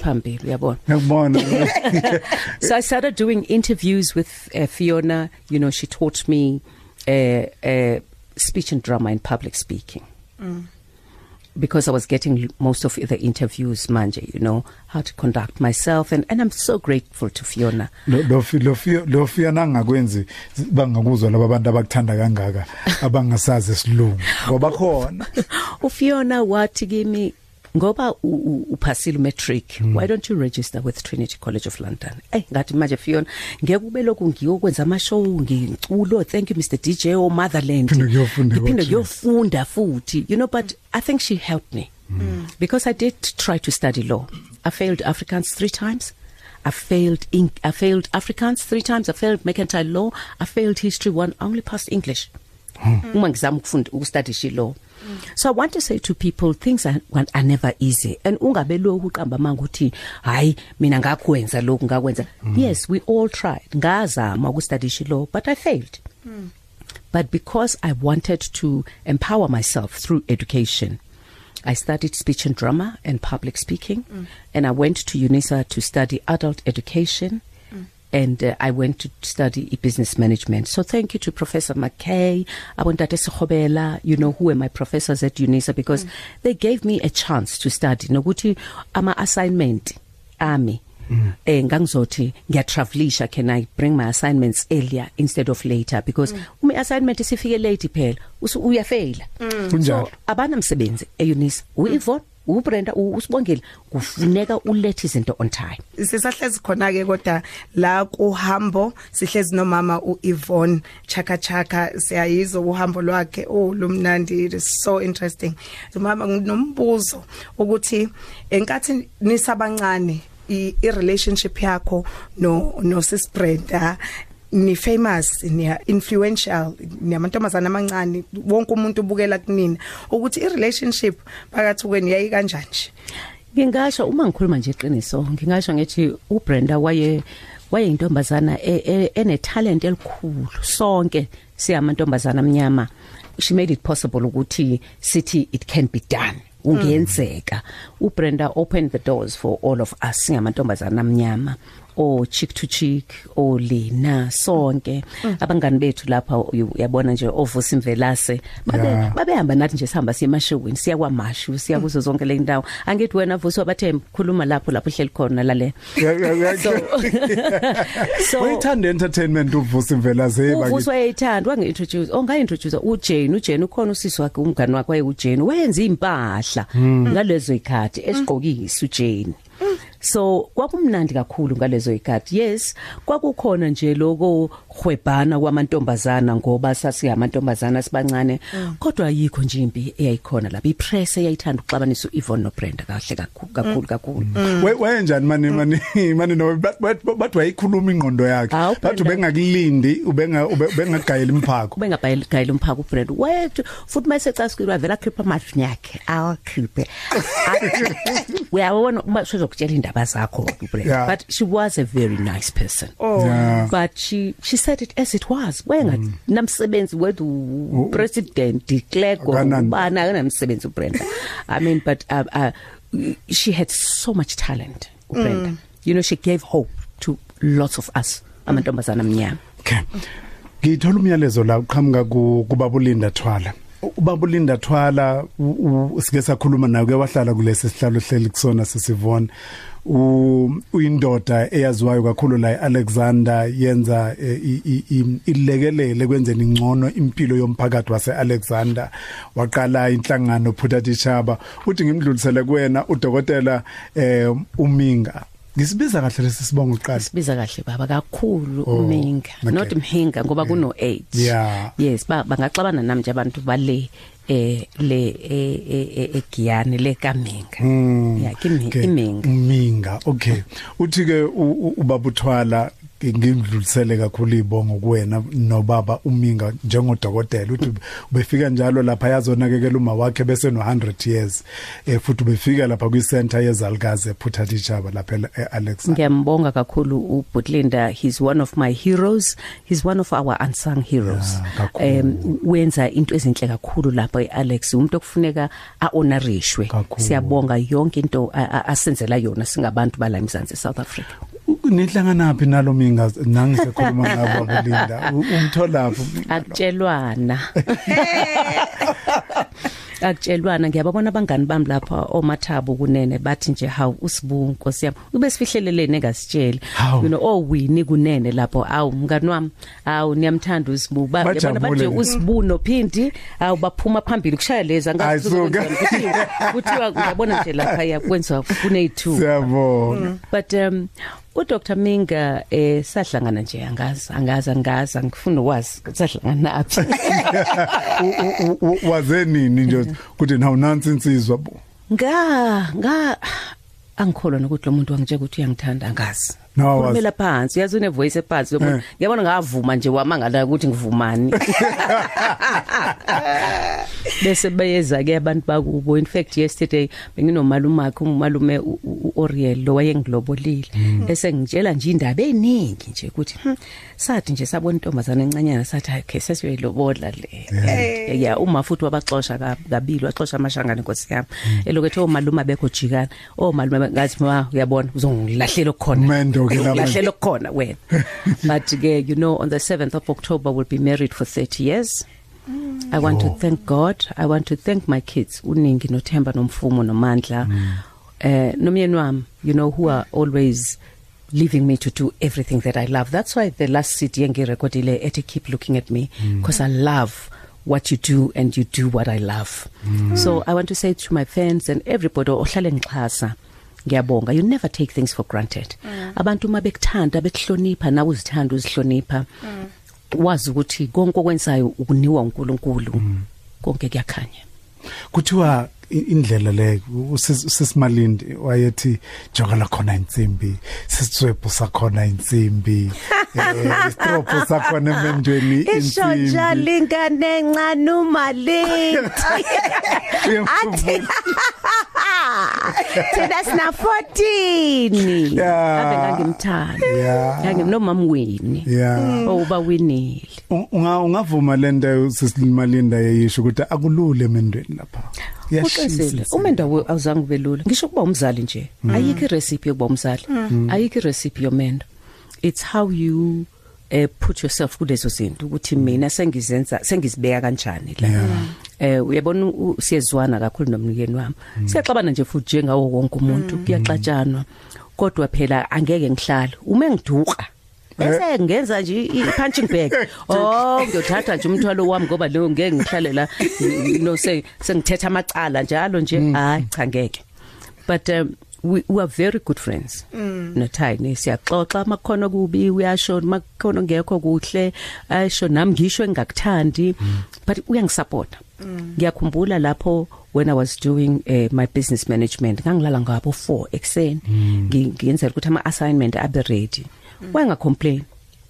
phambili uyabona? Ngiyabona so i started doing interviews with uh, Fiona. You know she taught me uh, uh speech and drama and public speaking. Mm. Because i was getting most of the interviews manje you know how to conduct myself and and i'm so grateful to Fiona. Lo lo lo fi- lo fiyana ngakwenzi bangakuzwa laba bantu abakuthanda kangaka abangasazi isilungu ngoba khona. uFiona wathi kimi ngoba uphasile matric mm. why don't you register with Trinity College of London? Eh ngathi manje Fiona ngeke kube lokhu ngiyokwenza ama show ngiculo thank you Mr DJ o Motherland. Phinde ngiyofunda Ngiphinde ngiyofunda futhi. You know but i think she helped me. Mm. because i did try to study law. I failed afrikaans 3 times. I failed in, I failed Afrikaans 3 times. I failed mercantile law. I failed history one I only passed English. Uma ngizama ukufunda ukustudy law so i want to say to people things are, are never easy. And ungabe lokhu uqamba manga uthi hayi mina ngakwenza lokhu ngakwenza. Yes we all tried. Ngazama ukustudy law but i failed. But because I wanted to empower myself through education, I studied speech and drama and public speaking, mm. and I went to UNISA to study adult education. Mm. And uh, I went to study business management. So thank you to Professor McKay, Abontate Sekhobela, you know, who were my professors at UNISA because mm. they gave me a chance to study. Nokuthi ama assignment ami Mm. eh ngangizothi ngiyatravelisha can i bring my assignments earlier instead of later because mm. uma assignment isifike late phela uyafaila kunjalo so abana msebenzi eUnis uIvon uBrenda usibongile kufuneka ulethe izinto on time. Sisahlezi khona ke kodwa la kuhambo sihlezi nomama uIvon Chaka Chaka siyayizwa uhambo lwakhe. Oh lumnandi it is so interesting. Mama nginombuzo ukuthi enkathi nisabancane i relationship yakho no no sis Brenda ni famous ni influential niyamantombazana amancane wonke umuntu ubukela kunina ukuthi i relationship phakathi kweni yayi kanjani nje? Ngingasho uma ngikhuluma nje iqiniso ngingasho ngithi uBrenda waye wayeyintombazana e- e- ene talent elikhulu. Sonke siyamantombazana amnyama. She made it possible ukuthi sithi it can be done. Ungenzeka uBrenda opened the doors for all of us singamantombazana amnyama. O chick to chick o Lena sonke. Abangani bethu lapha uyabona nje ovusa imvelase. Babe Yeah. babehamba nathi nje sihamba siya emashowini siya kwamashu siya kuzo zonke le ndawo. Angithi wena vuso bathe khuluma lapho lapho hleli khona lale. So so Uyithanda entertainment uvusa imvela zeba uvuso wayethanda wangi-introduce ongayi-introduce ujane ujane ukhona usisi wakhe umngani wakhe wayewujane wayenza impahla ngalezo ikhathi esigqokisa ujane so kwakumnandi kakhulu ngalezo ikhathi yes kwakukhona nje lokho hwebhana kwamantombazana ngoba sasiyamantombazana sibancane. Kodwa ayikho nje impi eyayikhona lapha. Ipress eyayithanda ukuxabanisa uIvon noBrenda kahle kakhulu kakhulu kakhulu. We- wayenjani mani mani mani no but- but- bathi wayikhuluma ingqondo yakhe. Hawu, bathi Brenda. ubengakulindi ubenga ube- ubengagayela imphako ubengabhayela umphako uBrenda. Wethu futhi mayisecasikilwa vela khipha amathi yakhe awukhiphe uyabona uma sizokutshela indaba zakho uBrenda Yeah. but she was a very nice person. Oh yeah. But she she said it as it was wenga mm. namsebenzi wethu president declare Akanani. ubana akanamsebenzi uBrenda i mean but uh, uh, she had so much talent uBrenda mm. you know she gave hope to lots of us amantombazana amnyama okay ngithola umyalezo la uqhamuka ku- kubabulinda thwala ubabulinda thwala u- u- sike sakhuluma naye ke wahlala kulesi sihlalo hleli kusona sesivona u uyindoda eyaziwayo kakhulu la eAlexander yenza eh, i- i- i- ilekelele kwenzeni ingcono impilo yomphakathi waseAlexander. Waqala inhlangano Phuthathi Chaba uthi ngimdlulisele kuwena udokotela eh uminga. Ngisibiza kahle lesi sibongo uqala sibiza kahle baba kakhulu Oh, uminga okay. not mhinga ngoba kuno 8 Yeah. yes ba bangaxabana nami nje abantu bale eh le eh, egiyane le kaminga yeah kimi Okay, iminga uminga okay. Uthi ke ubabuthwala ngimdlulisele kakhulu ibongo kuwena nobaba uminga njengodokotela uthi ubefika njalo lapha yazonakekela uma wakhe bese no 100 years eh futhi ubefika lapha kwi center yezalikazi ePhuthathi Chaba lapha eAlex ngiyambonga kakhulu uButlinda he's one of my heroes he's one of our unsung heroes Yeah, kakhulu. wenza into ezinhle kakhulu lapha eAlex umuntu okufuneka aonorishwe Kakhulu. siyabonga yonke into a- a- asenzela yona singabantu bala eMzansi South Africa nihlangana phi nalo minga nangisekhuluma ngabo Belinda U- umthola phi akutshelwana. Akutshelwana. Ngiyababona abangani bami lapha omathabo kunene bathi nje hawu usibu nkosi yami. Ube sifihlelelene engasitsheli Hawu. you know oh wini kunene lapho? Awu mngani wami. Awu niyamthanda usibu Ba- yabona Bajabule bathi nje. usibu nophindi awu baphuma phambili kushaya leza Ayisuka. kuthiwa kuthiwa ngiyabona nje lapha yakwenziwa kune 2 siyabona but um uDr. Minga eh sahlangana nje angazi angazi angazi ngifuna ukwazi sahlangana naphi U- u- u- wazenini nje kuthi nawu nansi insizwa bo? Nga nga angikholwa nokuthi lo muntu wangitshela ukuthi uyangithanda angazi. No, was- Khulumela phansi yazi une voice ephansi lo muntu Eh. ngiyabona ngavuma nje wamangala ukuthi ngivumani. Bese bayeza ke abantu bakubo. In fact yesterday benginomalume wakhe umalume u- u- u- Oriel lo wayengilobolile esengitshela nje indaba eziningi nje ukuthi "Hmm, sathi nje sabona intombazana encanyana sathi okay sesiyoyilobola le. Ya uma futhi wabaxosha ka- kabili waxosha amashangane nkosi yami. Elokethe omalume abekho jikana omalume ngathi ma uyabona uzongilahlela okukhona. Umendo ke lapha. lahlela okukhona wena but ke you know on the 7th of October we'll be married for 30 years I want to thank God. I want to thank my kids, uningi noThemba nomfumo nomandla. Eh nomyeni wami, you know who are always leaving me to do everything that I love. That's why the last CD ngirecordile ethi keep looking at me because I love what you do and you do what I love. So I want to say to my fans and everybody ohlale ngixhasa ngiyabonga. You never take things for granted. Abantu mabekuthanda bekuhlonipha nawe uzithanda uzihlonipha. Wazi ukuthi konke okwenzayo ukuniwa uNkulunkulu. Konke kuyakhanya. Kuthiwa i- indlela le usis- usisimalindi wayethi jonga la khona insimbi sisitswebhu sakhona insimbi eh istropo sakhona emendweni insimbi. Lingane encane umalinti Uyamkhumbula? thina sina 14 Yeah. ave ngangimthanda. Yeah. nganginomama wini yeah. Oh uba winile U- unga ungavuma lento sisilimalinda yeyisho ukuthi akulule emendweni lapha. Uqezile umendo awu- awuzange ube lula. Ngisho kuba umzali nje. Ayikho irecipe yokuba umzali. Ayikho irecipe yomendo it's how you eh put yourself kulezo zinto ukuthi mina sengizenza sengizibeka kanjani la. Eh uyabona u- siyezwana kakhulu nomnikeni wami. Siyaxabana nje futhi njengawo wonke umuntu kuyaxatshanwa kodwa phela angeke ngihlale. Uma ngiduka bese ngenza nje i punching bag. Oh ngiyothatha nje umthwalo wami ngoba leyo ngeke ngihlale la. No se sengithetha amacala njalo nje. Hayi cha ngeke. But um, we, we are very good friends. Mm. nothini siyaxoxa. Makhono kubi uyasho makhono ngekho kuhle ayisho nami ngisho engakuthandi but uyangisupport ngiyakhumbula lapho when i was doing uh, my business management ngangilala ngabo 4 ekseni Ngi- ngiyenzela ukuthi ama assignment abe ready. Wenga complain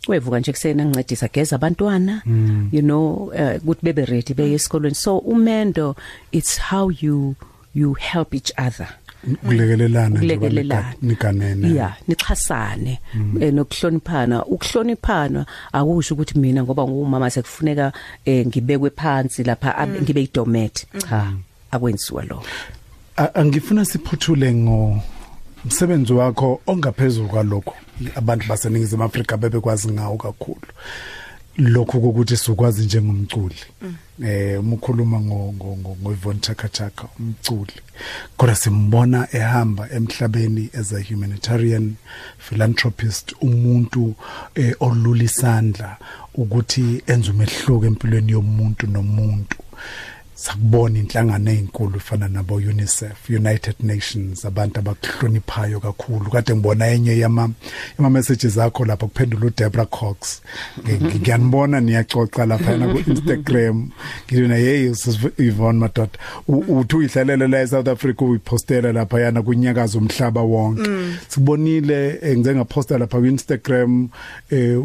wevuka nje kuseni angincedisa geza abantwana you know uh, ukuthi bebe ready beye esikolweni. So umendo it's how you you help each other. Kulekelelana nje kulekelelana. niganene yeah nixhasane eh, nokuhloniphana. Ukuhloniphana akusho ukuthi mina ngoba ngumama sekufuneka eh, ngibekwe phansi lapha abe- ngibe idomet cha akwenziwa lo angifuna siphuthule ngo umsebenzi wakho ongaphezulu kwalokho abantu baseningizimu Afrika bebekwazi ngawo kakhulu. Lokho kokuthi sukwazi njengomculi. Eh umkhuluma ngo ngo ngo- Yvonne Chaka Chaka umculi. Kodwa simbona ehamba emhlabeni as a humanitarian philanthropist umuntu eh olula isandla ukuthi enze umehluko empilweni yomuntu nomuntu. Sakubona inhlangano ezinkulu efana nabo UNICEF United Nations abantu abakuhloniphayo kakhulu. Kade ngibona enye yama yama messages akho lapha kuphendula uDebra Cox. Ngi- ngiyanibona niyaxoxa lapha na ku Instagram ngiyona hey Yvonne Madoda. U- uthi uyihlalele la eSouth Africa uyipostela lapha yana kunyakaza umhlaba wonke. Sibonile eh, ngize ngaposta lapha ku Instagram eh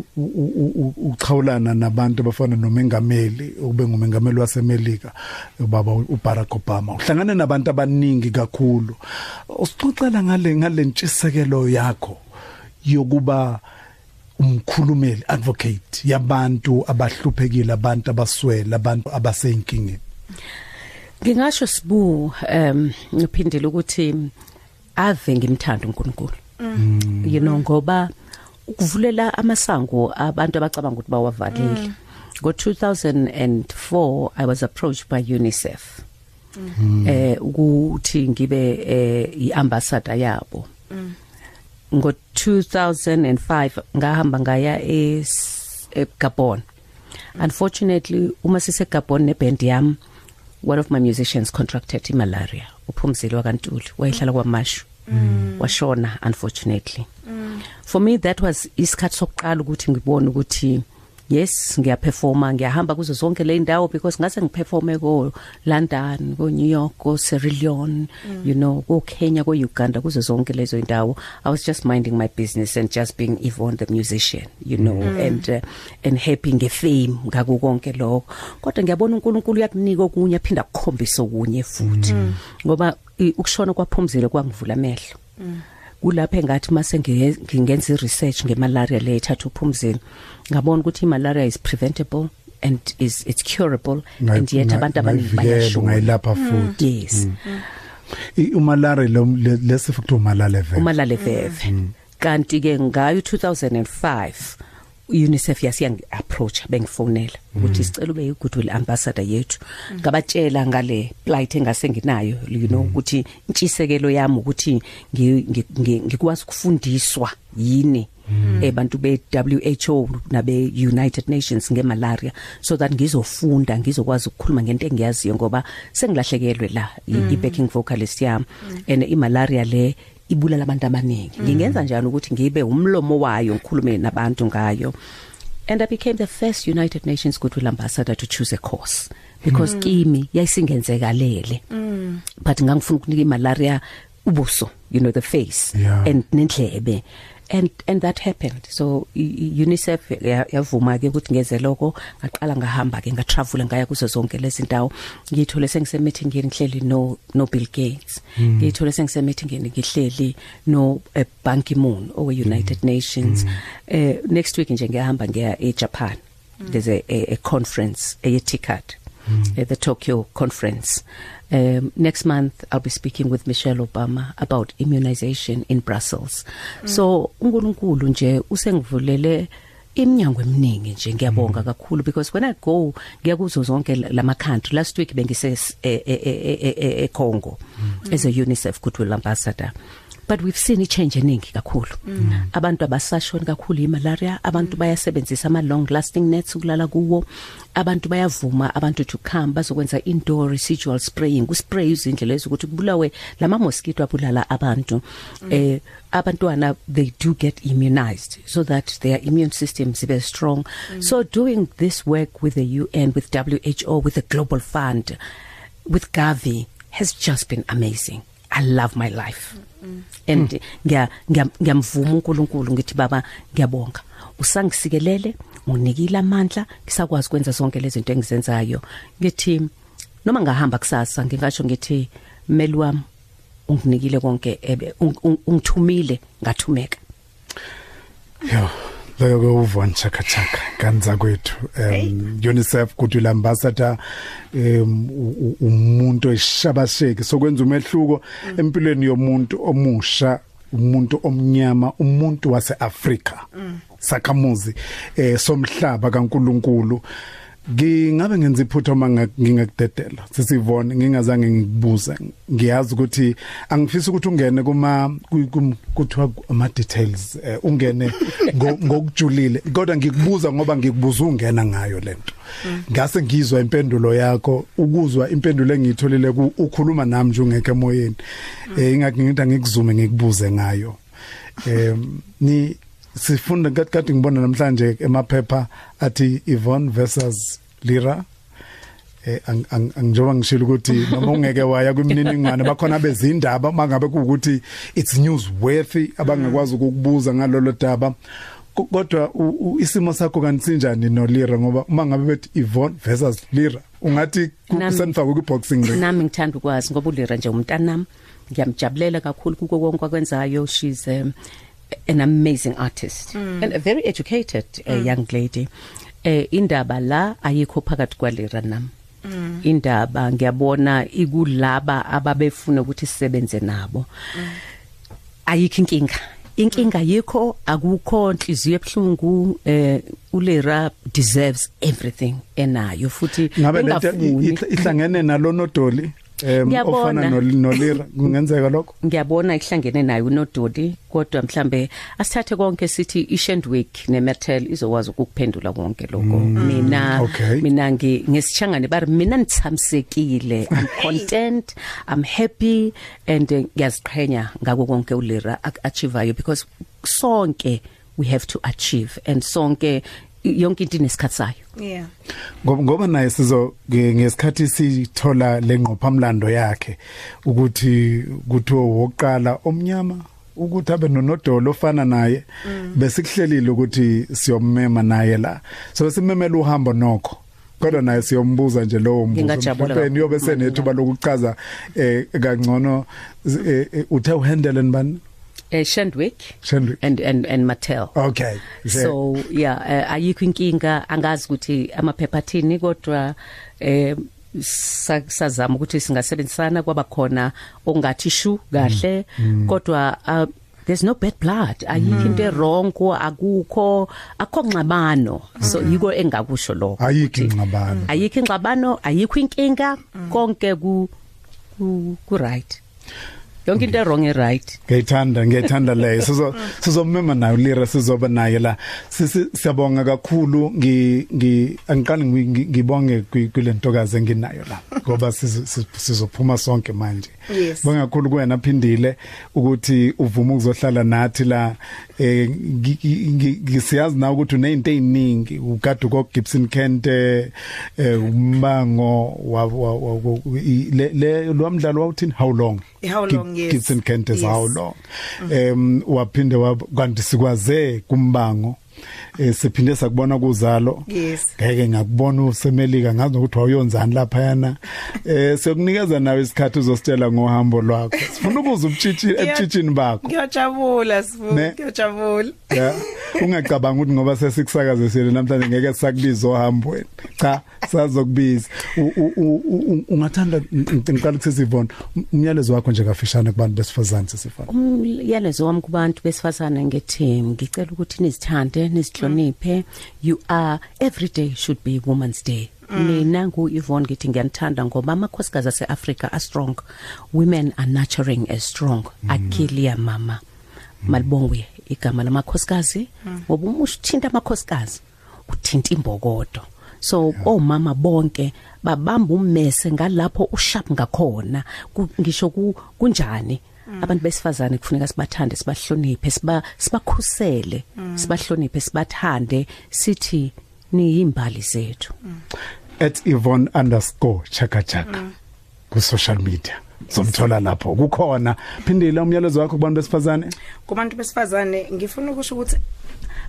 uchawulana nabantu abafana nomengameli ube ngumengameli wasemelika. Ubaba uBarack Obama uhlangane nabantu abaningi kakhulu usixoxela ngale ngale ntshisekelo yakho yokuba umkhulumeli advocate yabantu abahluphekile abantu abaswele abantu abaseyinkingeni Ngingasho sibu um ngiphindile ukuthi ave ngimthanda uNkulunkulu. You know ngoba ukuvulela amasango abantu abacabanga ukuthi bawavalile. Ngo 2004 I was approached by UNICEF. Eh ukuthi ngibe eh iambassador yabo. Ngo 2005 ngahamba ngaya e eGabon. Unfortunately uma sise Gabon neband yami one of my musicians contracted malaria uphumzile wakantuli wayehlala kwamashu washona unfortunately for me that was isikhathi sokuqala ukuthi ngibone ukuthi yes ngiyaperforma ngiyahamba kuzo zonke le ndawo because ngase ngiperforme ko London ko New York ko Sierra Leone you know ko Kenya ko Uganda kuzo zonke lezo indawo i was just minding my business and just being Yvonne the musician you know mm. and uh, and happy ngefame ngako konke lokho. Kodwa ngiyabona uNkulunkulu uyakunika okunye aphinda akukhombisa okunye futhi. Ngoba i- ukushona kwaphumzile kwangivula amehlo. Kulapho engathi mase ngiye- ngingenza iresearch ngemalaria le ethatha uphumzile. Ngabona ukuthi imalaria is preventable and is it's curable and yet abantu abaningi bayashona bayashona futhi. Yes. I- umalare lo le- lesifo kuthiwa umalale vele umalale veve. Kanti ke ngayo 2005 UNICEF yasiyangi approach bengifonela ukuthi sicela ube yigoodwill ambassador yethu. Ngabatshela ngale plight engase nginayo you know ukuthi intshisekelo yami ukuthi ngi- ngi- ngi- ngikwazi ukufundiswa yini ebantu be WHO nabe United Nations ngemalaria so that ngizofunda ngizokwazi ukukhuluma ngento engiyaziyo ngoba sengilahlekelwe la i- i-backing vocalist yami. And imalaria le ibulala abantu abaningi ngingenza njani ukuthi ngibe umlomo wayo ngikhulume nabantu ngayo and I became the first United Nations Goodwill Ambassador to choose a course because mm. kimi yayisingenzekalele mm. but ngangifuna ukunika imalaria ubuso you know the face Yeah. and nendlebe and and that happened. So i- i- UNICEF ya- yavuma ke ukuthi ngeze lokho ngaqala ngahamba ke ngatravel ngaya kuzo zonke lezi ndawo. Ngiyithole sengise meeting ngihleli no no Bill Gates. Ngiyithole sengise meeting ngihleli no uh, Ban Ki-moon owe United Nations. Eh next week nje ngiyahamba ngiya eJapan. There's a, a, a conference a ticket at the Tokyo conference. Um, next month, I'll be speaking with Michelle Obama about immunization in Brussels. Mm. So, uNkulunkulu nje usengivulele iminyango eminingi nje. Ngiyabonga kakhulu because when I go ngiyakuzo zonke lama country last week bengise e e e Congo as a UNICEF Goodwill Ambassador. But we've seen ichange eningi kakhulu. Abantu abasashoni kakhulu imalaria abantu bayasebenzisa ama long lasting nets ukulala kuwo abantu bayavuma abantu to come bazokwenza indoor residual spraying. Kuspray izindlela ezokuthi kubulawe lama mosquito abulala abantu. Eh abantwana they do get immunized so that their immune systems be strong. So doing this work with the UN with WHO with the Global Fund with Gavi has just been amazing. I love my life. And ngiya ngiya- ngiyamvuma uNkulunkulu ngithi baba ngiyabonga. Usangisikelele unginikile amandla ngisakwazi ukwenza zonke lezi zinto engizenzayo. Ngithi noma ngahamba kusasa ngingasho ngithi meli wami unginikile konke ungithumile ngathumeka. Yo, leyo ke uvon chaka chaka kanza kwethu. Um UNICEF kuthi ambassador um umuntu eshabasheke sokwenza umehluko empilweni yomuntu omusha, umuntu omnyama, umuntu waseAfrika. sakhamuzi eh somhlaba kaNkuluNkulu ngingabe ngenza iphutha uma ngingakudedela sisivone ngingazange ngikubuze ngiyazi ukuthi angifisi ukuthi ungene kuma kuthiwa ama details eh, ungene ngo- ngokujulile. Kodwa ngikubuza ngoba ngikubuza ungena ngayo lento ngase ngizwa impendulo yakho ukuzwa impendulo engiyitholile ku ukhuluma nami nje ungeke emoyeni. Eh ingakho ngithi ngikuzume ngikubuze ngayo. Em ni sifunda kade kade ngibona namhlanje emaphepha athi Yvonne versus Lira. Eh ang- ang- angijoba ngishilo ukuthi noma ungeke waya kwimininingwane bakhona bezindaba mangabe kuukuthi it's newsworthy abangakwazi ukukubuza ngalolo daba. Ko- kodwa u- u- isimo sakho kanti sinjani no Lira ngoba uma ngabe bethi Yvonne versus Lira ungathi Nami- kusenifaka ku boxing ring. nami ngithanda ukwazi ngoba ulira nje umntanami. Ngiyamjabulela kakhulu kuko konke akwenzayo. She's um, an amazing artist. Mm. and a very educated uh, young lady. Eh indaba la ayikho phakathi kwalira nami Mm. indaba ngiyabona ikulaba ababefuna ukuthi sisebenze nabo. Ayikho inkinga. Inkinga yikho akukho inhliziyo ebhlungu eh ulera deserves everything enayo futhi ngabe lento engafuni- ihla- ihlangene nalonodoli em Ngiyabona. ofana no- nolira. Kungenzeka lokho? Ngiyabona ihlangene nayo unododi kodwa mhlambe asithathe konke sithi ishendwick nemetal izokwazi ukuphendula konke lokho. Mina okay. mina ngi- ngesishangane bari mina nithamsekile i'm content i'm happy and eh, ngiyaziqhenya ngako konke ulira achieveayo because sonke we have to achieve and sonke yonke into inesikhathi sayo. Yeah. Ngoba naye sizo nge- ngesikhathi sithola lengqophamlando yakhe ukuthi kuthiwa woqala omnyama ukuthi abe nonodolo ofana naye besikuhlelile ukuthi siyommema naye la. So simemela uhambo nokho kodwa naye siyombuza nje lowo mbuzo. Mhlawumbe niyobe senethuba lokuchaza eh kangcono eh, eh, uthe uhandle nibani eh shendwick Shendwick. and and and mattel. Okay. So yeah uh, ayikho inkinga. Angazi ukuthi amaphepha athini kodwa eh sa- sazama ukuthi singasebenzisana. Kwaba khona ongathi shu kahle. Kodwa uh, there's no bad blood. Ayikho into errong ko akukho akho ngxabano. So yiko engakusho lokho ayikho ukuthi ingxabano. ayikho ingxabano ayikho inkinga. Konke ku ku ku right yonke into errong e right ngiyithanda ngiyithanda leyo sizo sizomema nayo lira sizoba naye la. Sisi- siyabonga kakhulu. Ngi ngi angiqali ngi- ngibonge kulentokazi enginayo la. Ngoba sizo- sizo- sizophuma sonke manje. Bonga kakhulu kuwena aphindile ukuthi uvuma ukuzohlala nathi la. Eh ngi- ngi- ngi- ngisiyazi na ukuthi unezinto eziningi ukade uko Gibson Kent eh umbango wa le le lo mdlalo wawuthini how long? How long, yes. Gibson Kent is how long? Em waphinde kanti sikwaze kumbango siphinde sakubona kuzalo. Yes. ngeke ngakubona usemelika ngazi ukuthi wawuyonzani lapha yana eh siyokunikeza nawe isikhathi uzositshela ngohambo lwakho. Sifuna ukuza ubutshitshi ebutshitshini bakho. ngiyajabula sibu Ne? ngiyajabula. Ya. Ungacabanga ukuthi ngoba sesikusakazisile namhlanje ngeke sakubiza ohambweni cha sazokubiza. U- u- u- u- ungathanda ngiqala ukusizivona umyalezo wakho nje kafishane kubantu besifazane sisifana umyalezo wami kubantu besifazane ngethi ngicela ukuthi nizithande nizihloniphe you are every day should be women's day. Mina ngu Yvonne ngithi ngiyanthanda ngoba amakhosikazi aseAfrica are strong. Women are nurturing as strong. Akilia mama. Malibongwe igama lamakhosikazi. Ngoba uma uthinta amakhosikazi uthinta imbokodo. So omama bonke babamba ummese ngalapho ushap ngakhona. Ku- ngisho ku- kunjani abantu besifazane kufuneka sibathande sibahloniphe siba sibakhusele sibahloniphe sibathande sithi niyimbali zethu. @yvonne_chaka chaka ku social media somthola lapho. Kukhona. Phindile umyalezo wakho kubantu besifazane? Kubantu besifazane ngifuna ukusho ukuthi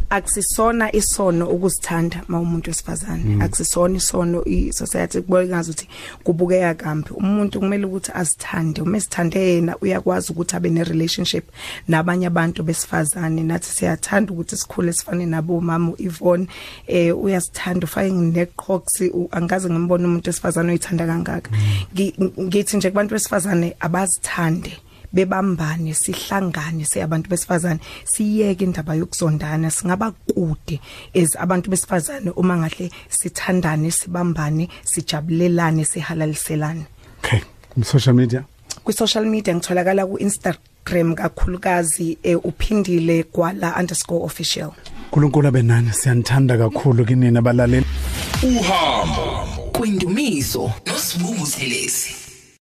akusisona isono ukuzithanda mawumuntu wesifazane. Akusisona isono i society kubongaza ukuthi kubukeka kambi. Umuntu kumele ukuthi azithande. Uma sithande yena uyakwazi ukuthi abe ne relationship nabanye abantu besifazane. Nathi siyathanda ukuthi sikhule sifane nabo mama uYvonne eh uyasithanda ufake neqhox angaze ngimbone umuntu wesifazane oyithanda kangaka. Ngi- ngithi nje kubantu besifazane abazithande bebambane sihlangane siyabantu besifazane siyeke indaba yokuzondana singaba kude as abantu besifazane uma ngahle sithandane sibambane sijabulelane sihalaliselane. Okay social media? Kwi social media ngitholakala ku Instagram kakhulukazi eh, uphindile gwala_official uNkulunkulu abenani siyanthanda kakhulu kinina abalaleli. Uhambo kwindumiso nosibungu selezi